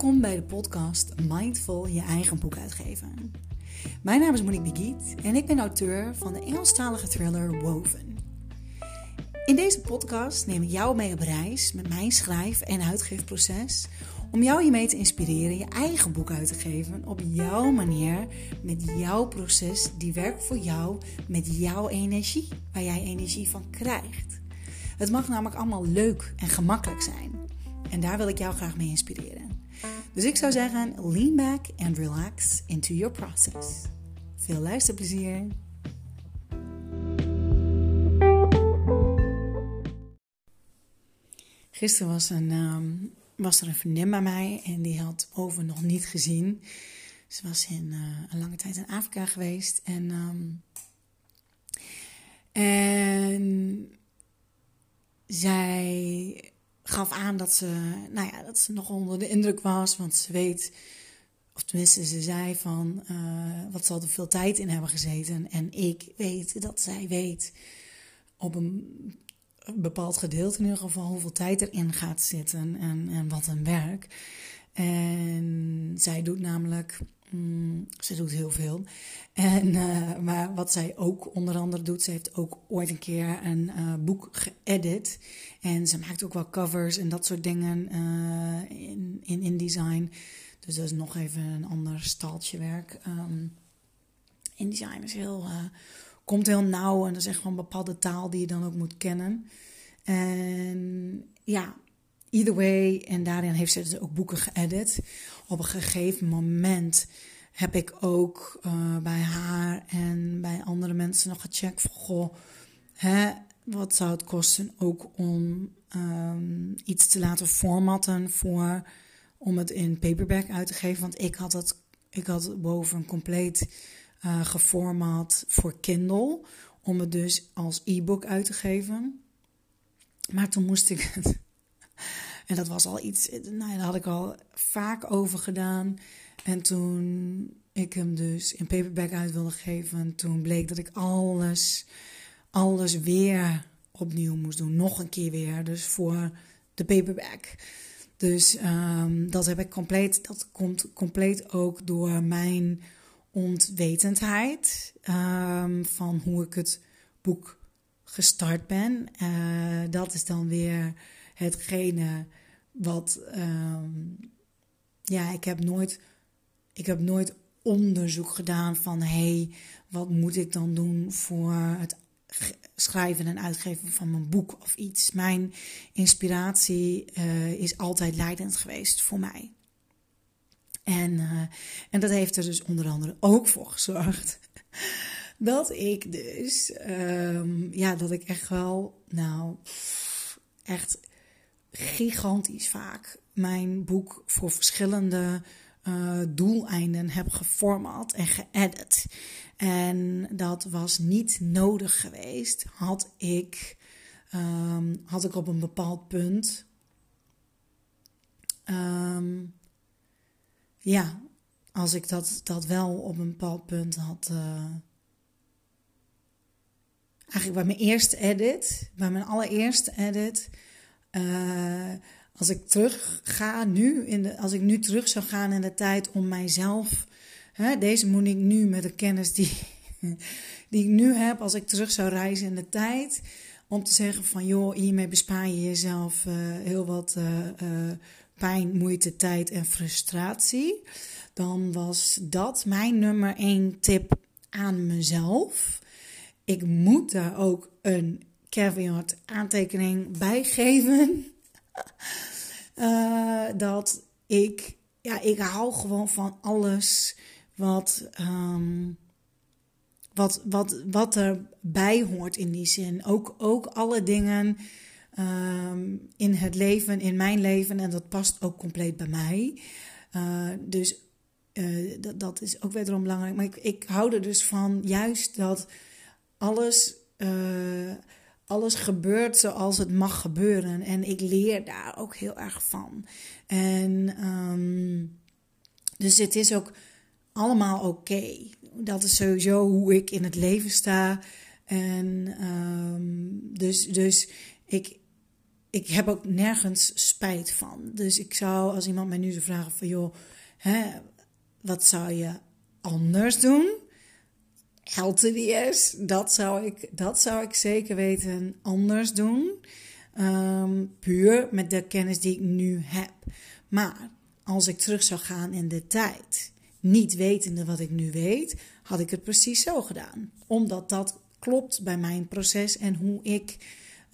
Welkom bij de podcast Mindful je eigen boek uitgeven. Mijn naam is Monique Begiet en ik ben auteur van de Engelstalige thriller Woven. In deze podcast neem ik jou mee op reis met mijn schrijf- en uitgeefproces om jou hiermee te inspireren je eigen boek uit te geven op jouw manier, met jouw proces die werkt voor jou, met jouw energie, waar jij energie van krijgt. Het mag namelijk allemaal leuk en gemakkelijk zijn. En daar wil ik jou graag mee inspireren. Dus ik zou zeggen, lean back and relax into your process. Veel luisterplezier! Gisteren was, een, ehm, was er een vriendin bij mij en die had Over nog niet gezien. Ze was in, uh, een lange tijd in Afrika geweest. En, um, en zij gaf aan dat ze, nou ja, dat ze nog onder de indruk was. Want ze weet, of tenminste ze zei van, wat zal er veel tijd in hebben gezeten. En ik weet dat zij weet op een bepaald gedeelte in ieder geval hoeveel tijd erin gaat zitten en, en wat een werk. En zij doet namelijk, mm, ze doet heel veel. En, uh, maar wat zij ook onder andere doet, ze heeft ook ooit een keer een uh, boek geëdit. En ze maakt ook wel covers en dat soort dingen uh, in, in InDesign. Dus dat is nog even een ander staaltje werk. Um, InDesign is heel komt heel nauw en dat is echt gewoon een bepaalde taal die je dan ook moet kennen. En ja, either way, en daarin heeft ze dus ook boeken geëdit. Op een gegeven moment heb ik ook uh, bij haar en bij andere mensen nog gecheckt van, goh, hè, wat zou het kosten ook om um, iets te laten formatten voor, om het in paperback uit te geven. Want ik had het, ik had boven een compleet uh, geformaat voor Kindle. Om het dus als e-book uit te geven. Maar toen moest ik het. En dat was al iets. Nou, daar had ik al vaak over gedaan. En toen ik hem dus in paperback uit wilde geven. Toen bleek dat ik alles. Alles weer opnieuw moest doen. Nog een keer weer. Dus voor de paperback. Dus um, dat heb ik compleet. Dat komt compleet ook door mijn ontwetendheid um, van hoe ik het boek gestart ben. Uh, dat is dan weer hetgene wat. Um, ja, ik heb nooit. Ik heb nooit onderzoek gedaan van hé, hey, wat moet ik dan doen voor het schrijven en uitgeven van mijn boek of iets. Mijn inspiratie uh, is altijd leidend geweest voor mij. En, uh, en dat heeft er dus onder andere ook voor gezorgd dat ik dus, um, ja, dat ik echt wel, nou, echt gigantisch vaak mijn boek voor verschillende uh, doeleinden heb geformat en geëdit. En dat was niet nodig geweest, had ik, um, had ik op een bepaald punt. Um, ja, als ik dat, dat wel op een bepaald punt had. Uh, eigenlijk bij mijn eerste edit, bij mijn allereerste edit. Uh, als ik terug ga nu, in de, als ik nu terug zou gaan in de tijd om mijzelf. Hè, deze moet ik nu met de kennis die, die ik nu heb, als ik terug zou reizen in de tijd. Om te zeggen van joh, hiermee bespaar je jezelf uh, heel wat pijn, moeite, tijd en frustratie, dan was dat mijn nummer één tip aan mezelf. Ik moet daar ook een caveat aantekening bij geven. uh, dat ik, ja, ik hou gewoon van alles wat, um, wat, wat, wat erbij hoort in die zin. Ook, ook alle dingen um, in het leven, in mijn leven. En dat past ook compleet bij mij. Uh, dus uh, dat, dat is ook wederom belangrijk. Maar ik, ik hou er dus van juist dat alles, alles gebeurt zoals het mag gebeuren. En ik leer daar ook heel erg van. En um, dus het is ook allemaal oké. Dat is sowieso hoe ik in het leven sta. En um, dus, dus ik, ik heb ook nergens spijt van. Dus ik zou, als iemand mij nu zou vragen van joh, hè, wat zou je anders doen? LTDS, dat zou ik, dat zou ik zeker weten anders doen. Ehm, puur met de kennis die ik nu heb. Maar als ik terug zou gaan in de tijd, niet wetende wat ik nu weet, had ik het precies zo gedaan. Omdat dat klopt bij mijn proces en hoe ik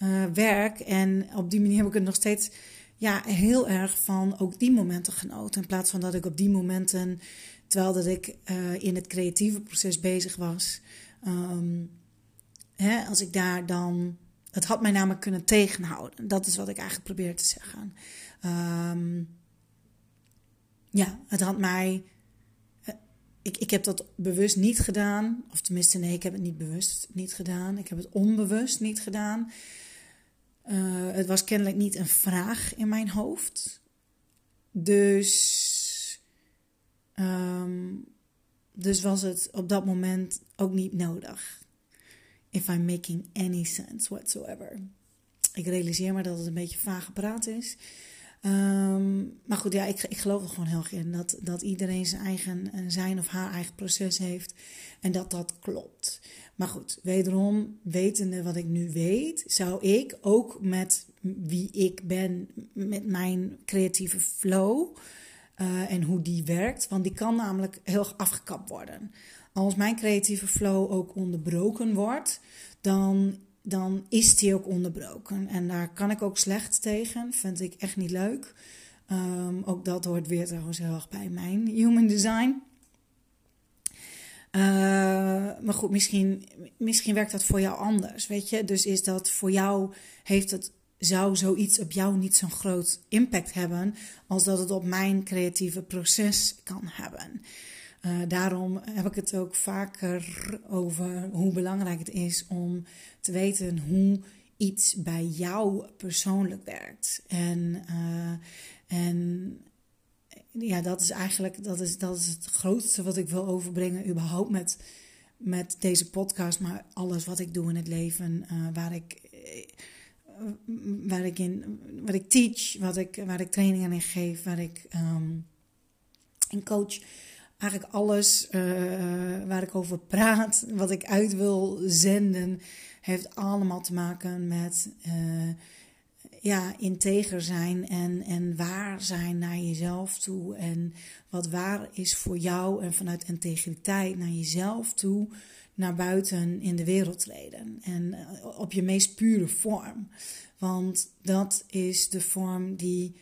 uh, werk. En op die manier heb ik het nog steeds ja, heel erg van ook die momenten genoten. In plaats van dat ik op die momenten, terwijl dat ik uh, in het creatieve proces bezig was, um, hè, als ik daar dan. Het had mij namelijk kunnen tegenhouden. Dat is wat ik eigenlijk probeer te zeggen. Um, ja, het had mij. Eh, ik, ik heb dat bewust niet gedaan. Of tenminste, nee, ik heb het niet bewust niet gedaan. Ik heb het onbewust niet gedaan. Uh, het was kennelijk niet een vraag in mijn hoofd. Dus, um, dus was het op dat moment ook niet nodig. If I'm making any sense whatsoever. Ik realiseer me dat het een beetje vage praat is. Um, maar goed, ja, ik, ik geloof er gewoon heel erg in dat, dat iedereen zijn eigen zijn of haar eigen proces heeft en dat dat klopt. Maar goed, wederom, wetende wat ik nu weet, zou ik ook met wie ik ben, met mijn creatieve flow uh, en hoe die werkt, want die kan namelijk heel afgekapt worden. Als mijn creatieve flow ook onderbroken wordt, dan, dan is die ook onderbroken. En daar kan ik ook slecht tegen, vind ik echt niet leuk. Um, ook dat hoort weer trouwens heel erg bij mijn human design. Uh, maar goed, misschien, misschien werkt dat voor jou anders, weet je. Dus is dat voor jou, heeft het, zou zoiets op jou niet zo'n groot impact hebben... als dat het op mijn creatieve proces kan hebben. Uh, daarom heb ik het ook vaker over hoe belangrijk het is om te weten hoe iets bij jou persoonlijk werkt. En, uh, en ja, dat is eigenlijk dat is, dat is het grootste wat ik wil overbrengen, überhaupt met, met deze podcast, maar alles wat ik doe in het leven, uh, waar ik. Uh, waar ik in, wat ik teach, wat ik, waar ik trainingen in geef, waar ik um, coach. Eigenlijk alles uh, waar ik over praat, wat ik uit wil zenden, heeft allemaal te maken met ja, integer zijn en, en waar zijn naar jezelf toe. En wat waar is voor jou en vanuit integriteit naar jezelf toe naar buiten in de wereld treden. En eh, op je meest pure vorm. Want dat is de vorm die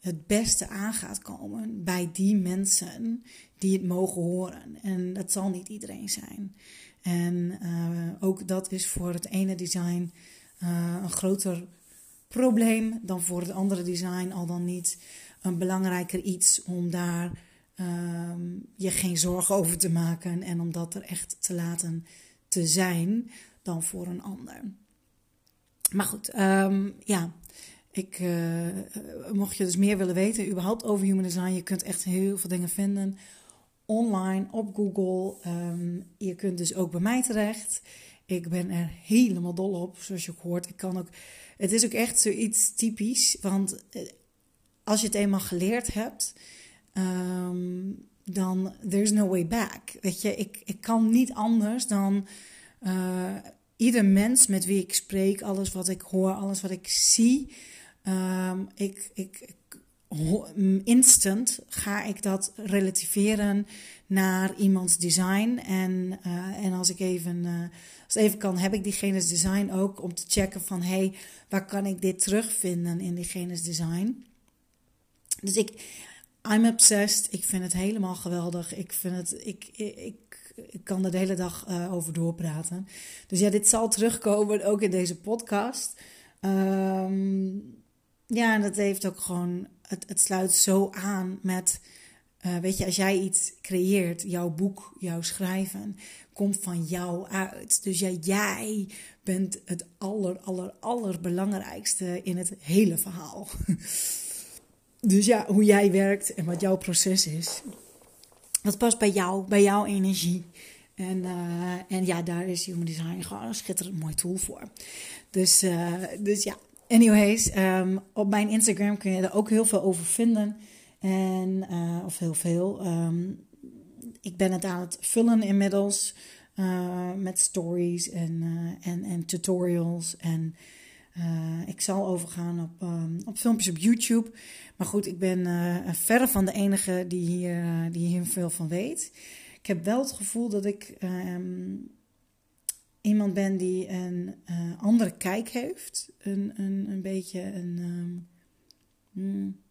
het beste aan gaat komen bij die mensen die het mogen horen. En dat zal niet iedereen zijn. En uh, ook dat is voor het ene design uh, een groter probleem dan voor het andere design, al dan niet een belangrijker iets om daar um, je geen zorgen over te maken en om dat er echt te laten te zijn dan voor een ander. Maar goed, um, ja, ik, uh, mocht je dus meer willen weten überhaupt over human design, je kunt echt heel veel dingen vinden online op Google. Um, je kunt dus ook bij mij terecht. Ik ben er helemaal dol op, zoals je hoort. Ik kan ook het is ook echt zoiets typisch, want eh, als je het eenmaal geleerd hebt, um, dan there's no way back. Weet je, ik, ik kan niet anders dan uh, ieder mens met wie ik spreek, alles wat ik hoor, alles wat ik zie, um, ik, ik, instant ga ik dat relativeren naar iemands design. En, uh, en als ik even, uh, als even kan, heb ik diegene's design ook om te checken van hey, waar kan ik dit terugvinden in diegene's design. Dus ik, I'm obsessed. Ik vind het helemaal geweldig. Ik vind het, ik, ik, ik kan er de hele dag uh, over doorpraten. Dus ja, dit zal terugkomen ook in deze podcast. Um, ja, en dat heeft ook gewoon, het, het sluit zo aan met, uh, weet je, als jij iets creëert, jouw boek, jouw schrijven, komt van jou uit. Dus ja, jij bent het aller, aller, allerbelangrijkste in het hele verhaal. dus ja, hoe jij werkt en wat jouw proces is, dat past bij jou, bij jouw energie. En, uh, en ja, daar is Human Design gewoon een schitterend mooi tool voor. Dus, uh, dus ja, anyways, ehm, op mijn Instagram kun je er ook heel veel over vinden. En, uh, of heel veel. Ehm, ik ben het aan het vullen inmiddels. Met stories en, en, en tutorials. En ik zal overgaan op, um, op filmpjes op YouTube. Maar goed, ik ben verre van de enige die hier, die hier veel van weet. Ik heb wel het gevoel dat ik um, iemand ben die een andere kijk heeft. Een, een, een beetje een. Um, mm,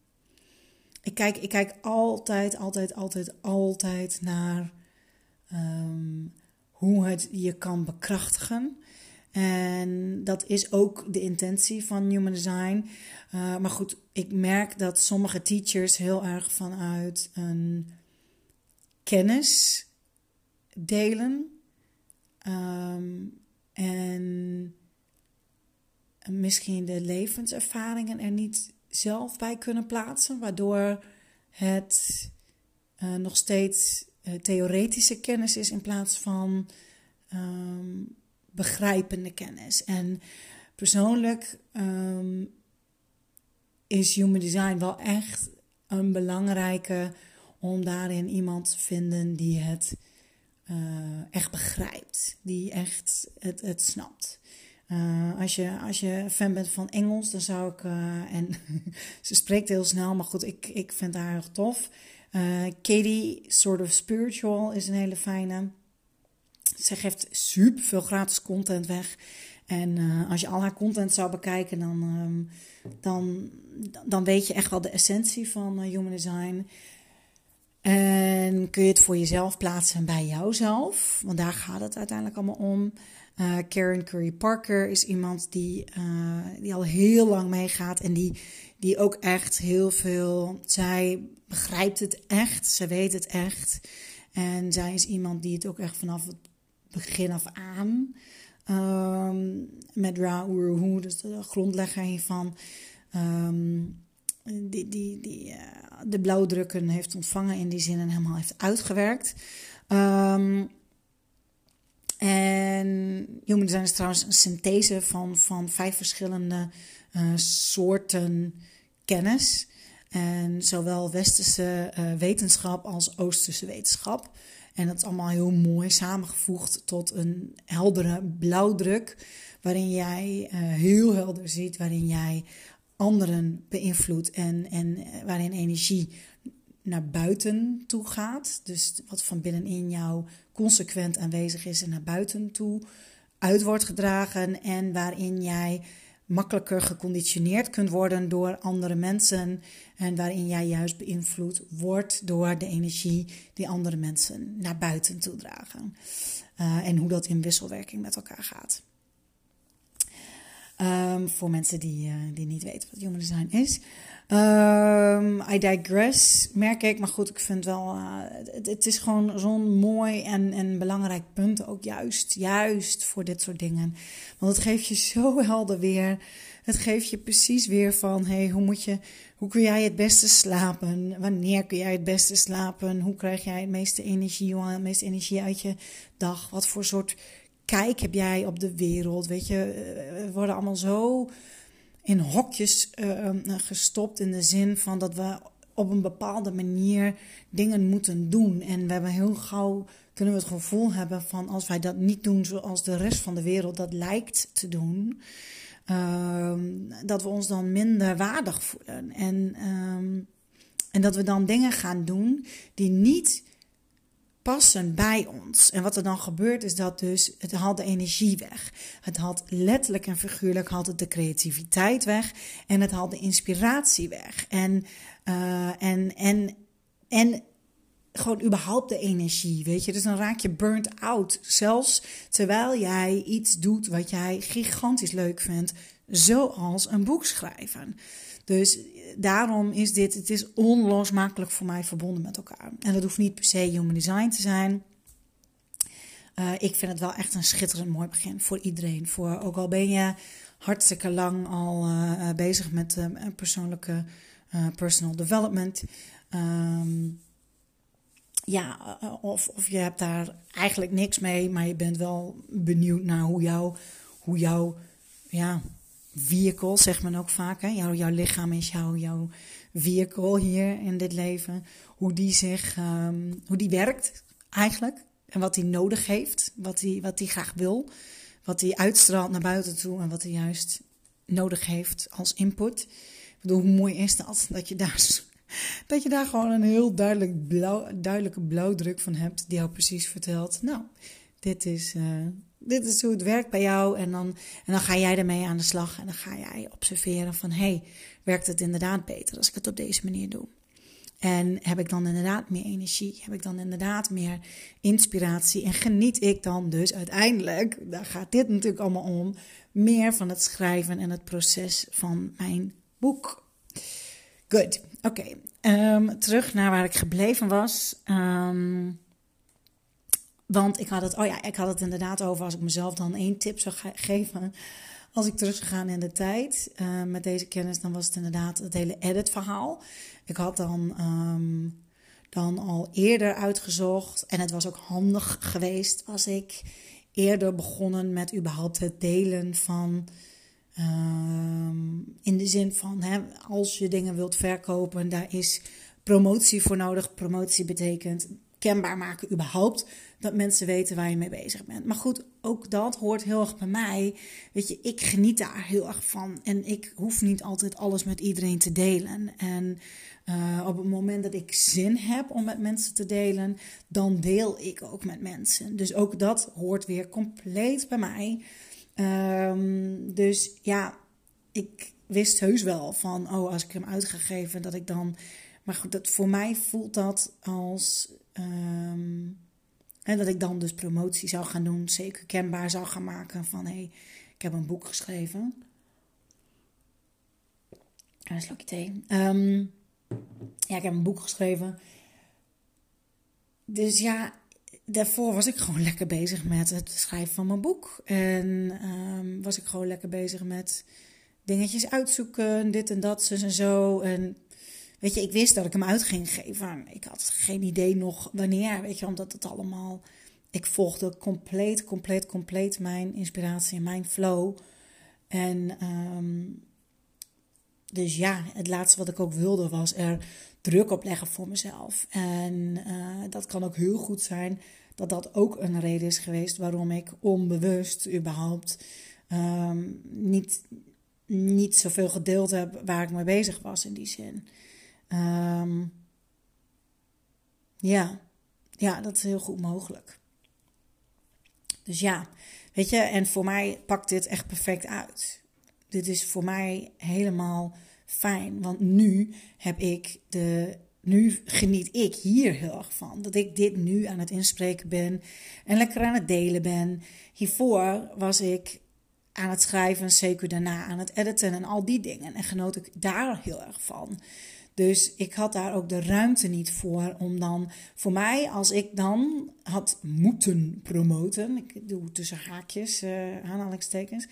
ik, kijk, ik kijk altijd, altijd, altijd, altijd naar hoe het je kan bekrachtigen. En dat is ook de intentie van Human Design. Uh, maar goed, ik merk dat sommige teachers heel erg vanuit een kennis delen. Um, en misschien de levenservaringen er niet zelf bij kunnen plaatsen, waardoor het uh, nog steeds uh, theoretische kennis is in plaats van um, begrijpende kennis. En persoonlijk um, is human design wel echt een belangrijke om daarin iemand te vinden die het uh, echt begrijpt, die echt het, het snapt. Uh, als, je, als je fan bent van Engels, dan zou ik. Uh, en ze spreekt heel snel, maar goed, ik, ik vind haar erg tof. Katie, Sort of Spiritual, is een hele fijne. Ze geeft super veel gratis content weg. En als je al haar content zou bekijken, dan, um, dan, dan weet je echt wel de essentie van human design. En kun je het voor jezelf plaatsen bij jouzelf, want daar gaat het uiteindelijk allemaal om. Uh, Karen Curry Parker is iemand die, die al heel lang meegaat en die, die ook echt heel veel. Zij begrijpt het echt, ze weet het echt. En zij is iemand die het ook echt vanaf het begin af aan. Um, met Ra Uruhu, dus de grondlegger hiervan. Um, die, die, die uh, de blauwdrukken heeft ontvangen in die zin en helemaal heeft uitgewerkt. Um, en human design is trouwens een synthese van, van vijf verschillende uh, soorten kennis. En zowel westerse uh, wetenschap als oosterse wetenschap. En dat is allemaal heel mooi samengevoegd tot een heldere blauwdruk. Waarin jij uh, heel helder ziet, waarin jij anderen beïnvloedt en, en eh, waarin energie naar buiten toe gaat. Dus wat van binnenin jou consequent aanwezig is en naar buiten toe uit wordt gedragen. En waarin jij makkelijker geconditioneerd kunt worden door andere mensen. En waarin jij juist beïnvloed wordt door de energie die andere mensen naar buiten toe dragen. Uh, en hoe dat in wisselwerking met elkaar gaat. Um, voor mensen die, uh, die niet weten wat human design is. Um, I digress, merk ik. Maar goed, ik vind wel... Uh, het, is gewoon zo'n mooi en, en belangrijk punt. Ook juist, juist voor dit soort dingen. Want het geeft je zo helder weer. Het geeft je precies weer van... Hey, hoe, moet je, hoe kun jij het beste slapen? Wanneer kun jij het beste slapen? Hoe krijg jij het meeste energie? Het meeste energie uit je dag? Wat voor soort kijk heb jij op de wereld? Weet je, eh, we worden allemaal zo in hokjes uh, gestopt in de zin van dat we op een bepaalde manier dingen moeten doen. En we hebben heel gauw kunnen we het gevoel hebben van als wij dat niet doen zoals de rest van de wereld dat lijkt te doen, uh, dat we ons dan minder waardig voelen. En, uh, en dat we dan dingen gaan doen die niet passen bij ons. En wat er dan gebeurt is dat dus het haalt de energie weg. Het haalt letterlijk en figuurlijk haalt het de creativiteit weg en het haalt de inspiratie weg. En, uh, en, en, en gewoon überhaupt de energie, weet je. Dus dan raak je burnt out. Zelfs terwijl jij iets doet wat jij gigantisch leuk vindt, zoals een boek schrijven. Dus daarom is dit, het is onlosmakelijk voor mij verbonden met elkaar. En dat hoeft niet per se human design te zijn. Uh, ik vind het wel echt een schitterend mooi begin voor iedereen. Voor, ook al ben je hartstikke lang al uh, bezig met uh, persoonlijke personal development. Um, ja, of, of je hebt daar eigenlijk niks mee, maar je bent wel benieuwd naar hoe jouw, hoe jouw ja, vehicle, zegt men ook vaak. Hè? Jouw, jouw lichaam is jouw, jouw vehicle hier in dit leven. Hoe die zich, um, hoe die werkt eigenlijk. En wat hij nodig heeft, wat hij, wat hij graag wil. Wat hij uitstraalt naar buiten toe en wat hij juist nodig heeft als input. Ik bedoel, hoe mooi is dat? Dat je daar, dat je daar gewoon een heel duidelijk blauw, duidelijke blauwdruk van hebt. Die jou precies vertelt, nou, dit is, uh, dit is hoe het werkt bij jou. En dan, en dan ga jij ermee aan de slag. En dan ga jij observeren van, hey, werkt het inderdaad beter als ik het op deze manier doe? En heb ik dan inderdaad meer energie? Heb ik dan inderdaad meer inspiratie? En geniet ik dan dus uiteindelijk, daar gaat dit natuurlijk allemaal om, meer van het schrijven en het proces van mijn boek. Goed, oké. Ehm, terug naar waar ik gebleven was. Ehm, want ik had het, oh ja, ik had het inderdaad over als ik mezelf dan één tip zou geven. Als ik terug zou gaan in de tijd uh, met deze kennis, dan was het inderdaad het hele edit-verhaal. Ik had dan, um, dan al eerder uitgezocht en het was ook handig geweest als ik eerder begonnen met überhaupt het delen van. Um, in de zin van, hè, als je dingen wilt verkopen, daar is promotie voor nodig. Promotie betekent kenbaar maken überhaupt. Dat mensen weten waar je mee bezig bent. Maar goed, ook dat hoort heel erg bij mij. Weet je, ik geniet daar heel erg van. En ik hoef niet altijd alles met iedereen te delen. En uh, op het moment dat ik zin heb om met mensen te delen, dan deel ik ook met mensen. Dus ook dat hoort weer compleet bij mij. Um, dus ja, ik wist heus wel van, oh, als ik hem uit ga geven, dat ik dan. Maar goed, dat, voor mij voelt dat als Um, en dat ik dan dus promotie zou gaan doen, zeker kenbaar zou gaan maken van hé, hey, ik heb een boek geschreven. En een slokje thee. Ja, ik heb een boek geschreven. Dus ja, daarvoor was ik gewoon lekker bezig met het schrijven van mijn boek. En um, was ik gewoon lekker bezig met dingetjes uitzoeken, dit en dat, zus en zo. En Weet je, ik wist dat ik hem uit ging geven. Ik had geen idee nog wanneer, weet je, omdat het allemaal. Ik volgde compleet, compleet, compleet mijn inspiratie en mijn flow. En um, dus ja, het laatste wat ik ook wilde was er druk op leggen voor mezelf. En uh, dat kan ook heel goed zijn dat dat ook een reden is geweest waarom ik onbewust überhaupt um, niet, niet zoveel gedeeld heb waar ik mee bezig was in die zin. Um, ja. ja, dat is heel goed mogelijk. Dus ja, weet je, en voor mij pakt dit echt perfect uit. Dit is voor mij helemaal fijn, want nu heb ik de. Nu geniet ik hier heel erg van. Dat ik dit nu aan het inspreken ben en lekker aan het delen ben. Hiervoor was ik aan het schrijven, zeker daarna aan het editen en al die dingen. En genoot ik daar heel erg van. Dus ik had daar ook de ruimte niet voor om dan, voor mij, als ik dan had moeten promoten, ik doe tussen haakjes, uh, aanhalingstekens,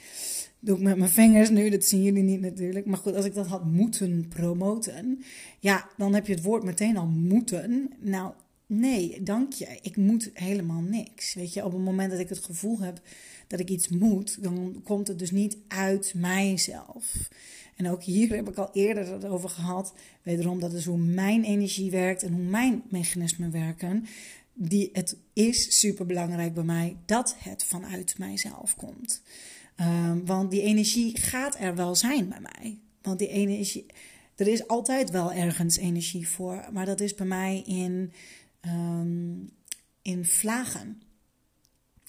doe ik met mijn vingers nu, dat zien jullie niet natuurlijk. Maar goed, als ik dat had moeten promoten, ja, dan heb je het woord meteen al moeten. Nou, nee, dank je. Ik moet helemaal niks. Weet je, op het moment dat ik het gevoel heb dat ik iets moet, dan komt het dus niet uit mijzelf. En ook hier heb ik al eerder het over gehad. Wederom, dat is hoe mijn energie werkt en hoe mijn mechanismen werken. Die, het is super belangrijk bij mij dat het vanuit mijzelf komt. Um, want die energie gaat er wel zijn bij mij. Want die energie, er is altijd wel ergens energie voor. Maar dat is bij mij in, um, in vlagen.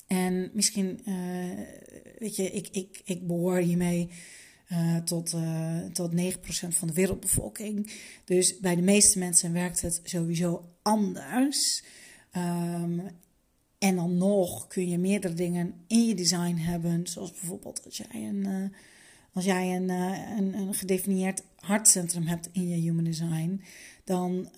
En misschien, uh, weet je, ik, ik, ik behoor hiermee uh, tot, uh, tot 9% van de wereldbevolking. Dus bij de meeste mensen werkt het sowieso anders. Um, en dan nog kun je meerdere dingen in je design hebben. Zoals bijvoorbeeld als jij een, als jij een, een, een, gedefinieerd hartcentrum hebt in je human design. Dan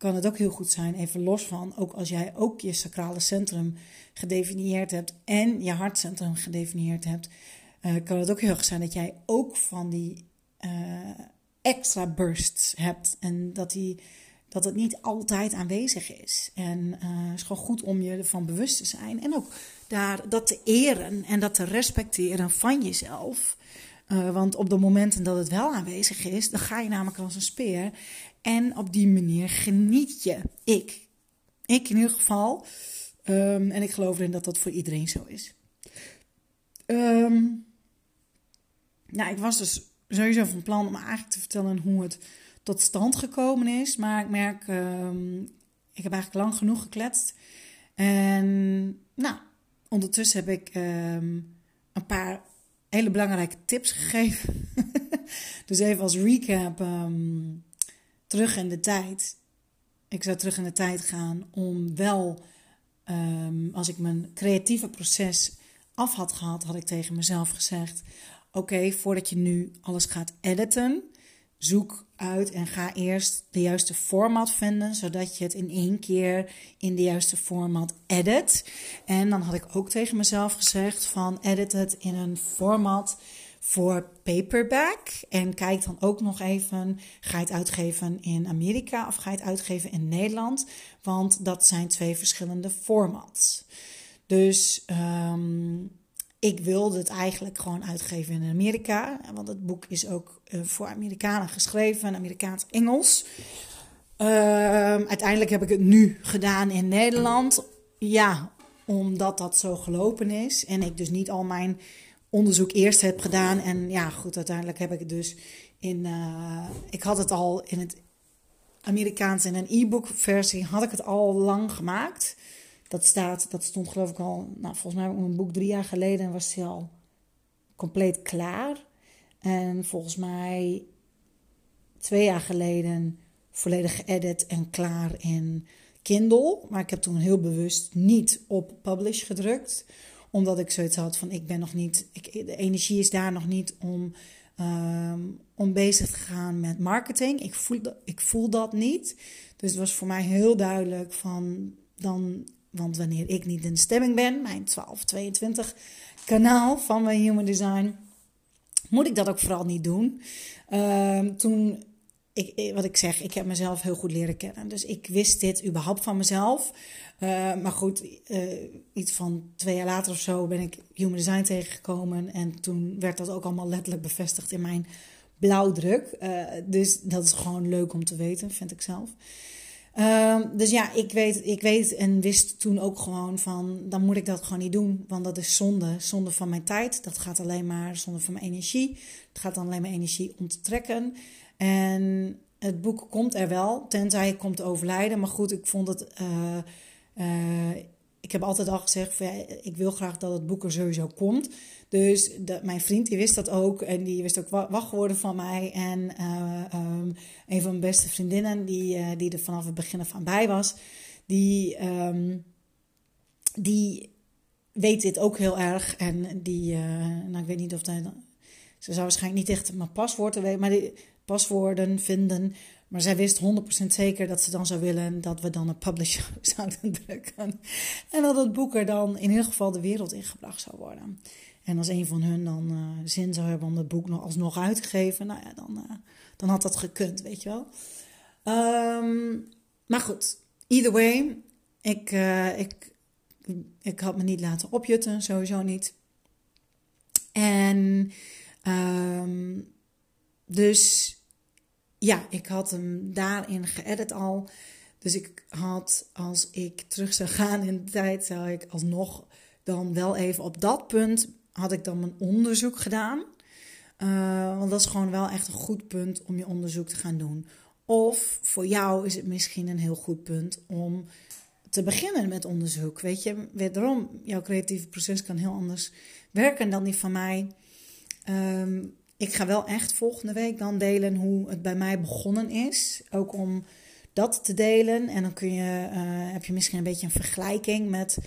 kan het ook heel goed zijn, even los van, ook als jij ook je sacrale centrum gedefinieerd hebt en je hartcentrum gedefinieerd hebt, uh, kan het ook heel erg zijn dat jij ook van die uh, extra bursts hebt. En dat, die, dat het niet altijd aanwezig is. En uh, het is gewoon goed om je ervan bewust te zijn. En ook daar dat te eren en dat te respecteren van jezelf. Want op de momenten dat het wel aanwezig is, dan ga je namelijk als een speer. En op die manier geniet je. Ik. Ik in ieder geval. Um, en ik geloof erin dat dat voor iedereen zo is. Um, nou, ik was dus sowieso van plan om eigenlijk te vertellen hoe het tot stand gekomen is. Maar ik merk, um, ik heb eigenlijk lang genoeg gekletst. En nou, ondertussen heb ik een paar hele belangrijke tips gegeven. dus even als recap, terug in de tijd. Ik zou terug in de tijd gaan om wel, als ik mijn creatieve proces af had gehad, had ik tegen mezelf gezegd: Oké, voordat je nu alles gaat editen, zoek uit en ga eerst de juiste format vinden, zodat je het in één keer in de juiste format edit. En dan had ik ook tegen mezelf gezegd van edit het in een format voor paperback. En kijk dan ook nog even, ga je het uitgeven in Amerika of ga je het uitgeven in Nederland? Want dat zijn twee verschillende formats. Dus um, ik wilde het eigenlijk gewoon uitgeven in Amerika. Want het boek is ook uh, voor Amerikanen geschreven, Amerikaans-Engels. Uh, uiteindelijk heb ik het nu gedaan in Nederland. Ja, omdat dat zo gelopen is. En ik dus niet al mijn onderzoek eerst heb gedaan. En ja, goed, uiteindelijk heb ik dus in. Uh, ik had het al in het Amerikaans in een e-book versie. Had ik het al lang gemaakt. Dat, staat, dat stond geloof ik al, nou, volgens mij een boek drie jaar geleden en was hij al compleet klaar. En volgens mij twee jaar geleden volledig geëdit en klaar in Kindle. Maar ik heb toen heel bewust niet op publish gedrukt. Omdat ik zoiets had van ik ben nog niet, ik, de energie is daar nog niet om, um, om bezig te gaan met marketing. Ik voel, ik voel dat niet. Dus het was voor mij heel duidelijk van dan want wanneer ik niet in stemming ben, mijn 1222 kanaal van mijn Human Design, moet ik dat ook vooral niet doen. Uh, toen, ik, wat ik zeg, ik heb mezelf heel goed leren kennen. Dus ik wist dit überhaupt van mezelf. Uh, maar goed, uh, iets van twee jaar later of zo ben ik Human Design tegengekomen. En toen werd dat ook allemaal letterlijk bevestigd in mijn blauwdruk. Dus dat is gewoon leuk om te weten, vind ik zelf. Um, dus ja, ik weet, ik weet en wist toen ook gewoon van, dan moet ik dat gewoon niet doen. Want dat is zonde, zonde van mijn tijd. Dat gaat alleen maar zonde van mijn energie. Het gaat dan alleen maar energie onttrekken. En het boek komt er wel, tenzij ik komt overlijden. Maar goed, ik vond het... Uh, uh, ik heb altijd al gezegd, van, ik wil graag dat het boek er sowieso komt. Dus dat, mijn vriend die wist dat ook en die wist ook wachtwoorden van mij. En uh, um, een van mijn beste vriendinnen, die, die er vanaf het begin aan bij was, die, um, die weet dit ook heel erg. En die, nou ik weet niet of hij, ze zou waarschijnlijk niet echt mijn paswoorden weten, maar die paswoorden vinden. Maar zij wist 100% zeker dat ze dan zou willen dat we dan een publisher zouden drukken. En dat het boek er dan in ieder geval de wereld ingebracht zou worden. En als een van hun dan uh, zin zou hebben om het boek nog alsnog uitgegeven, nou ja, dan, uh, dan had dat gekund, weet je wel. Um, maar goed, either way, ik, uh, ik, ik had me niet laten opjutten, sowieso niet. En um, dus ja, ik had hem daarin geëdit al. Dus ik had, als ik terug zou gaan in de tijd, zou ik alsnog dan wel even op dat punt had ik dan mijn onderzoek gedaan. Uh, want dat is gewoon wel echt een goed punt om je onderzoek te gaan doen. Of voor jou is het misschien een heel goed punt om te beginnen met onderzoek. Weet je, wederom, jouw creatieve proces kan heel anders werken dan die van mij. Um, ik ga wel echt volgende week dan delen hoe het bij mij begonnen is. Ook om dat te delen. En dan kun je, uh, heb je misschien een beetje een vergelijking met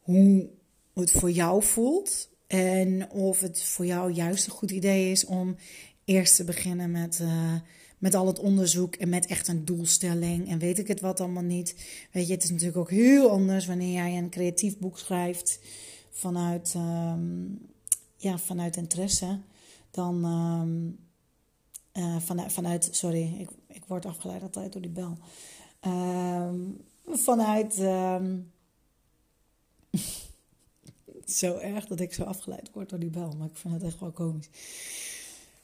hoe het voor jou voelt. En of het voor jou juist een goed idee is om eerst te beginnen met, uh, met al het onderzoek en met echt een doelstelling. En weet ik het wat allemaal niet. Weet je, het is natuurlijk ook heel anders wanneer jij een creatief boek schrijft vanuit, um, ja, vanuit interesse dan um, uh, vanuit, vanuit, sorry, ik, ik word afgeleid altijd door die bel. Um, vanuit, um, zo erg dat ik zo afgeleid word door die bel. Maar ik vind het echt wel komisch.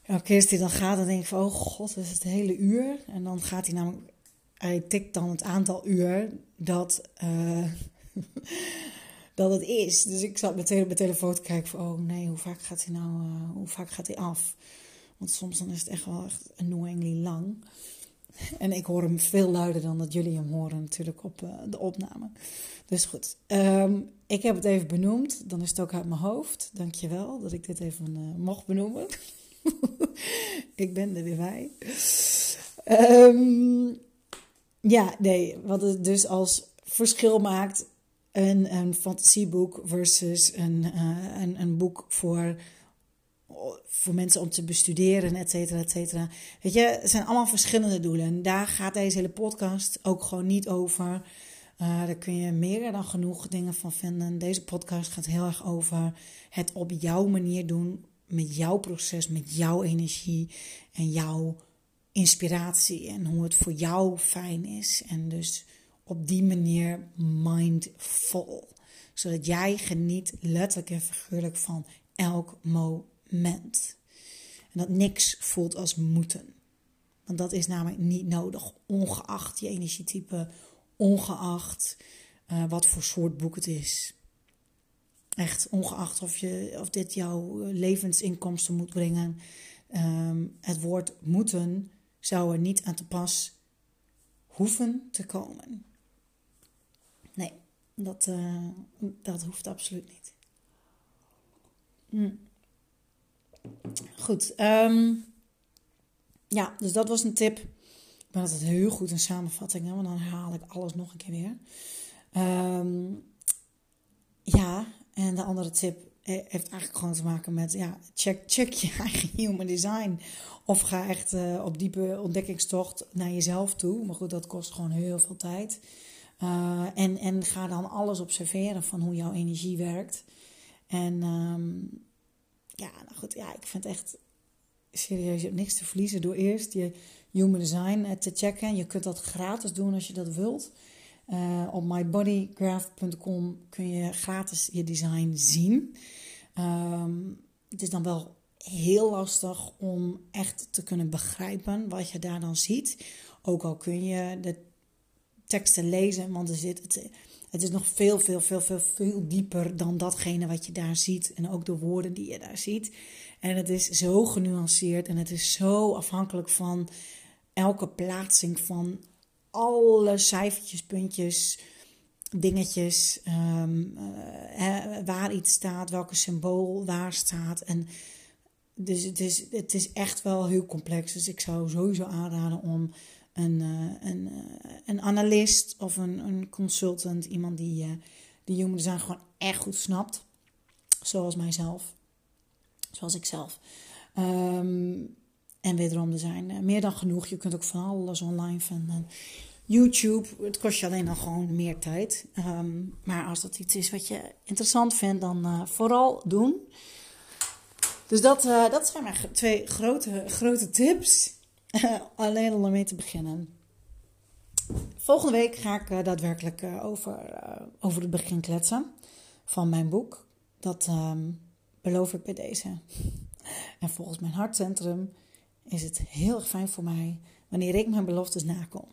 Elke keer hij dan gaat, dan denk ik van... Oh god, is het hele uur. En dan gaat hij namelijk... Hij tikt dan het aantal uur dat... Uh, dat het is. Dus ik zat meteen op mijn telefoon te kijken van... Oh nee, hoe vaak gaat hij nou... Uh, hoe vaak gaat hij af? Want soms dan is het echt wel echt annoyingly lang. En ik hoor hem veel luider dan dat jullie hem horen natuurlijk op uh, de opname. Dus goed, um, ik heb het even benoemd. Dan is het ook uit mijn hoofd. Dankjewel dat ik dit even uh, mocht benoemen. ik ben er weer bij. Um, ja, nee, wat het dus als verschil maakt een, een fantasieboek versus een, uh, een, een boek voor voor mensen om te bestuderen, et cetera, et cetera. Weet je, het zijn allemaal verschillende doelen. En daar gaat deze hele podcast ook gewoon niet over. Uh, daar kun je meer dan genoeg dingen van vinden. Deze podcast gaat heel erg over het op jouw manier doen. Met jouw proces, met jouw energie en jouw inspiratie. En hoe het voor jou fijn is. En dus op die manier mindful. Zodat jij geniet letterlijk en figuurlijk van elk moment. En dat niks voelt als moeten. Want dat is namelijk niet nodig, ongeacht je energietype, ongeacht uh, wat voor soort boek het is. Echt, ongeacht of, je, of dit jouw levensinkomsten moet brengen. Um, het woord moeten zou er niet aan te pas hoeven te komen. Dat, uh, dat hoeft absoluut niet. Hm. Goed. Um, ja, dus dat was een tip. Ik ben altijd heel goed in samenvattingen, want dan haal ik alles nog een keer weer. Um, ja, en de andere tip heeft eigenlijk gewoon te maken met, ja, check, check je eigen human design. Of ga echt uh, op diepe ontdekkingstocht naar jezelf toe. Maar goed, dat kost gewoon heel veel tijd. Uh, en, en ga dan alles observeren van hoe jouw energie werkt. En um, ja, nou goed, ja, ik vind echt serieus, je hebt niks te verliezen door eerst je human design eh, te checken. Je kunt dat gratis doen als je dat wilt. Uh, op mybodygraph.com kun je gratis je design zien. Um, het is dan wel heel lastig om echt te kunnen begrijpen wat je daar dan ziet. Ook al kun je de teksten lezen, want er zit het, het is nog veel, veel, veel, veel, veel dieper dan datgene wat je daar ziet. En ook de woorden die je daar ziet. En het is zo genuanceerd en het is zo afhankelijk van elke plaatsing van alle cijfertjes, puntjes, dingetjes. Um, hè, waar iets staat, welke symbool waar staat. En dus het is, het is echt wel heel complex. Dus ik zou sowieso aanraden om een, uh, een, uh, een analist of een, een consultant, iemand die, uh, die human design gewoon echt goed snapt. Zoals mijzelf. Zoals ik zelf. Um, en wederom, er zijn meer dan genoeg. Je kunt ook van alles online vinden. YouTube, het kost je alleen dan gewoon meer tijd. Um, maar als dat iets is wat je interessant vindt, dan vooral doen. Dus dat, dat zijn mijn twee grote, grote tips. alleen al om mee te beginnen. Volgende week ga ik uh, daadwerkelijk uh, over, uh, over het begin kletsen van mijn boek. Dat um, beloof ik bij deze. En volgens mijn hartcentrum is het heel erg fijn voor mij wanneer ik mijn beloftes nakom.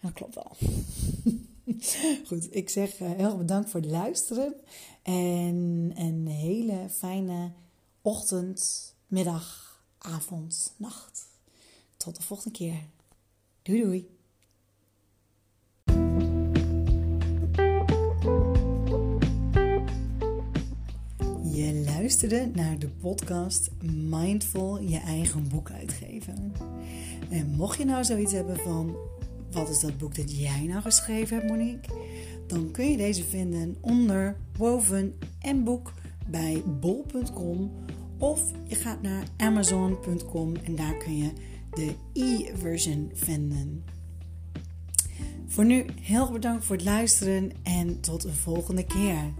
En dat klopt wel. Goed, ik zeg heel erg bedankt voor het luisteren. En een hele fijne ochtend, middag, avond, nacht. Tot de volgende keer. Doei doei. Je luisterde naar de podcast Mindful je eigen boek uitgeven. En mocht je nou zoiets hebben van wat is dat boek dat jij nou geschreven hebt, Monique? Dan kun je deze vinden onder woven en boek bij bol.com of je gaat naar amazon.com en daar kun je de e-version vinden. Voor nu heel bedankt voor het luisteren en tot de volgende keer.